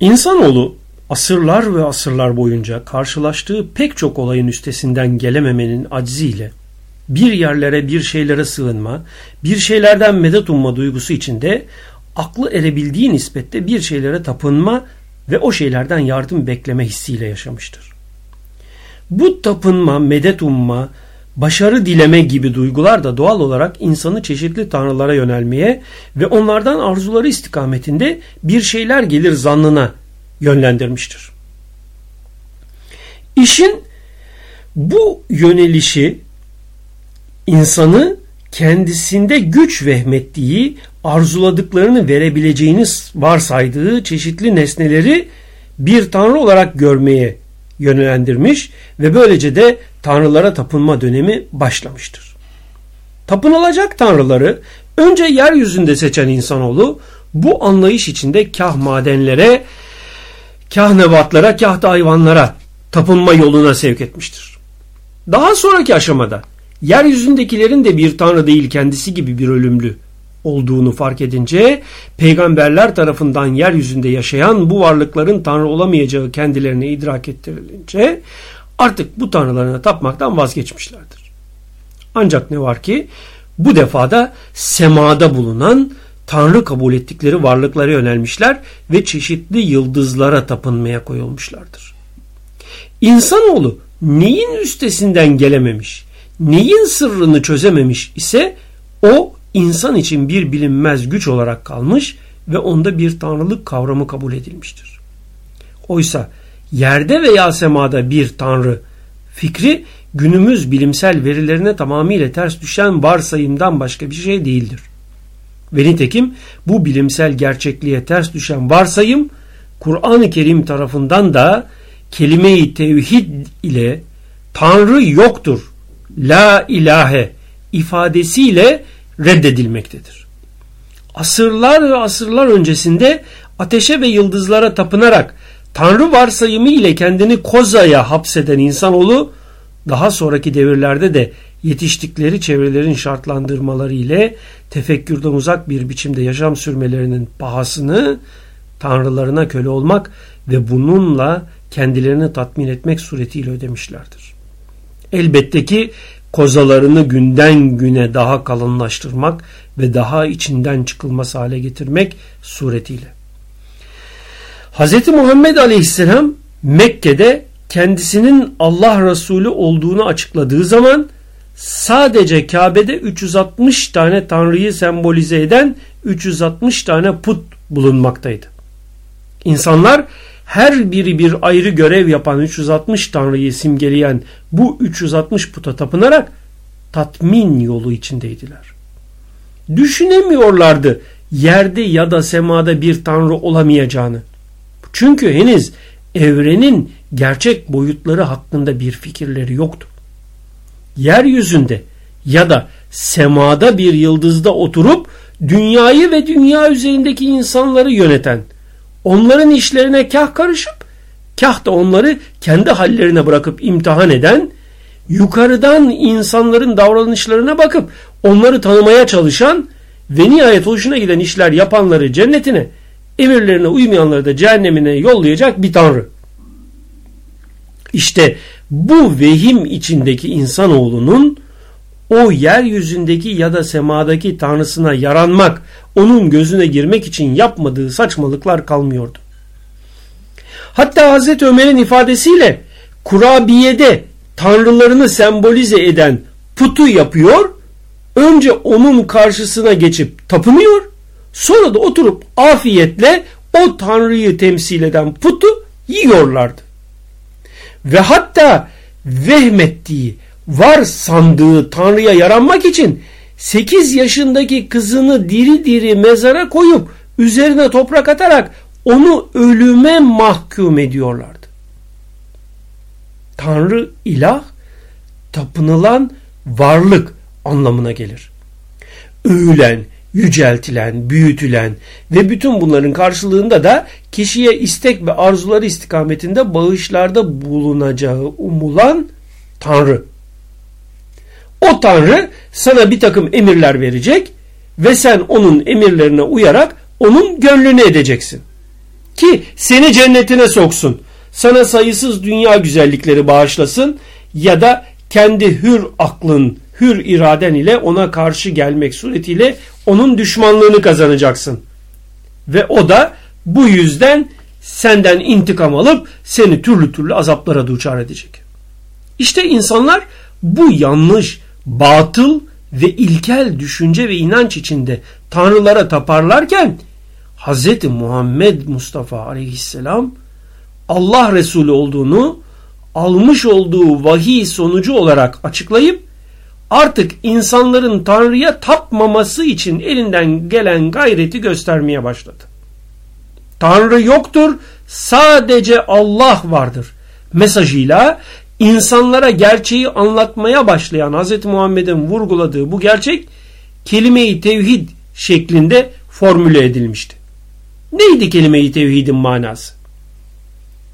İnsanoğlu asırlar ve asırlar boyunca karşılaştığı pek çok olayın üstesinden gelememenin acziyle bir yerlere bir şeylere sığınma, bir şeylerden medet umma duygusu içinde aklı erebildiği nispette bir şeylere tapınma ve o şeylerden yardım bekleme hissiyle yaşamıştır. Bu tapınma, medet umma, başarı dileme gibi duygular da doğal olarak insanı çeşitli tanrılara yönelmeye ve onlardan arzuları istikametinde bir şeyler gelir zannına yönlendirmiştir. İşin bu yönelişi insanı kendisinde güç vehmettiği, arzuladıklarını verebileceğini varsaydığı çeşitli nesneleri bir tanrı olarak görmeye yönlendirmiş ve böylece de tanrılara tapınma dönemi başlamıştır. Tapınılacak tanrıları önce yeryüzünde seçen insanoğlu bu anlayış içinde kah madenlere, kah nebatlara, kah da hayvanlara tapınma yoluna sevk etmiştir. Daha sonraki aşamada yeryüzündekilerin de bir tanrı değil kendisi gibi bir ölümlü olduğunu fark edince peygamberler tarafından yeryüzünde yaşayan bu varlıkların tanrı olamayacağı kendilerine idrak ettirilince artık bu tanrılarına tapmaktan vazgeçmişlerdir. Ancak ne var ki bu defada semada bulunan tanrı kabul ettikleri varlıklara yönelmişler ve çeşitli yıldızlara tapınmaya koyulmuşlardır. İnsanoğlu neyin üstesinden gelememiş, neyin sırrını çözememiş ise o insan için bir bilinmez güç olarak kalmış ve onda bir tanrılık kavramı kabul edilmiştir. Oysa yerde veya semada bir tanrı fikri günümüz bilimsel verilerine tamamıyla ters düşen varsayımdan başka bir şey değildir. Ve nitekim bu bilimsel gerçekliğe ters düşen varsayım Kur'an-ı Kerim tarafından da kelime-i tevhid ile Tanrı yoktur, la ilahe ifadesiyle reddedilmektedir. Asırlar ve asırlar öncesinde ateşe ve yıldızlara tapınarak Tanrı varsayımı ile kendini kozaya hapseden insanoğlu daha sonraki devirlerde de yetiştikleri çevrelerin şartlandırmaları ile tefekkürden uzak bir biçimde yaşam sürmelerinin pahasını tanrılarına köle olmak ve bununla kendilerini tatmin etmek suretiyle ödemişlerdir. Elbette ki kozalarını günden güne daha kalınlaştırmak ve daha içinden çıkılmaz hale getirmek suretiyle. Hz. Muhammed Aleyhisselam Mekke'de kendisinin Allah Resulü olduğunu açıkladığı zaman sadece Kabe'de 360 tane Tanrı'yı sembolize eden 360 tane put bulunmaktaydı. İnsanlar her biri bir ayrı görev yapan 360 Tanrı'yı simgeleyen bu 360 puta tapınarak tatmin yolu içindeydiler. Düşünemiyorlardı yerde ya da semada bir Tanrı olamayacağını. Çünkü henüz evrenin gerçek boyutları hakkında bir fikirleri yoktu. Yeryüzünde ya da semada bir yıldızda oturup dünyayı ve dünya üzerindeki insanları yöneten onların işlerine kah karışıp kah da onları kendi hallerine bırakıp imtihan eden, yukarıdan insanların davranışlarına bakıp onları tanımaya çalışan ve nihayet hoşuna giden işler yapanları cennetine, emirlerine uymayanları da cehennemine yollayacak bir tanrı. İşte bu vehim içindeki insanoğlunun o yeryüzündeki ya da semadaki tanrısına yaranmak, onun gözüne girmek için yapmadığı saçmalıklar kalmıyordu. Hatta Hazreti Ömer'in ifadesiyle kurabiyede tanrılarını sembolize eden putu yapıyor, önce onun karşısına geçip tapınıyor, sonra da oturup afiyetle o tanrıyı temsil eden putu yiyorlardı. Ve hatta vehmettiği, var sandığı Tanrı'ya yaranmak için 8 yaşındaki kızını diri diri mezara koyup üzerine toprak atarak onu ölüme mahkum ediyorlardı. Tanrı ilah tapınılan varlık anlamına gelir. Övülen, yüceltilen, büyütülen ve bütün bunların karşılığında da kişiye istek ve arzuları istikametinde bağışlarda bulunacağı umulan Tanrı. O Tanrı sana bir takım emirler verecek ve sen onun emirlerine uyarak onun gönlünü edeceksin. ki seni cennetine soksun. Sana sayısız dünya güzellikleri bağışlasın ya da kendi hür aklın, hür iraden ile ona karşı gelmek suretiyle onun düşmanlığını kazanacaksın. Ve o da bu yüzden senden intikam alıp seni türlü türlü azaplara duçar edecek. İşte insanlar bu yanlış, batıl ve ilkel düşünce ve inanç içinde tanrılara taparlarken Hz. Muhammed Mustafa aleyhisselam Allah Resulü olduğunu almış olduğu vahiy sonucu olarak açıklayıp artık insanların Tanrı'ya tapmaması için elinden gelen gayreti göstermeye başladı. Tanrı yoktur, sadece Allah vardır mesajıyla insanlara gerçeği anlatmaya başlayan Hz. Muhammed'in vurguladığı bu gerçek kelime-i tevhid şeklinde formüle edilmişti. Neydi kelime-i tevhidin manası?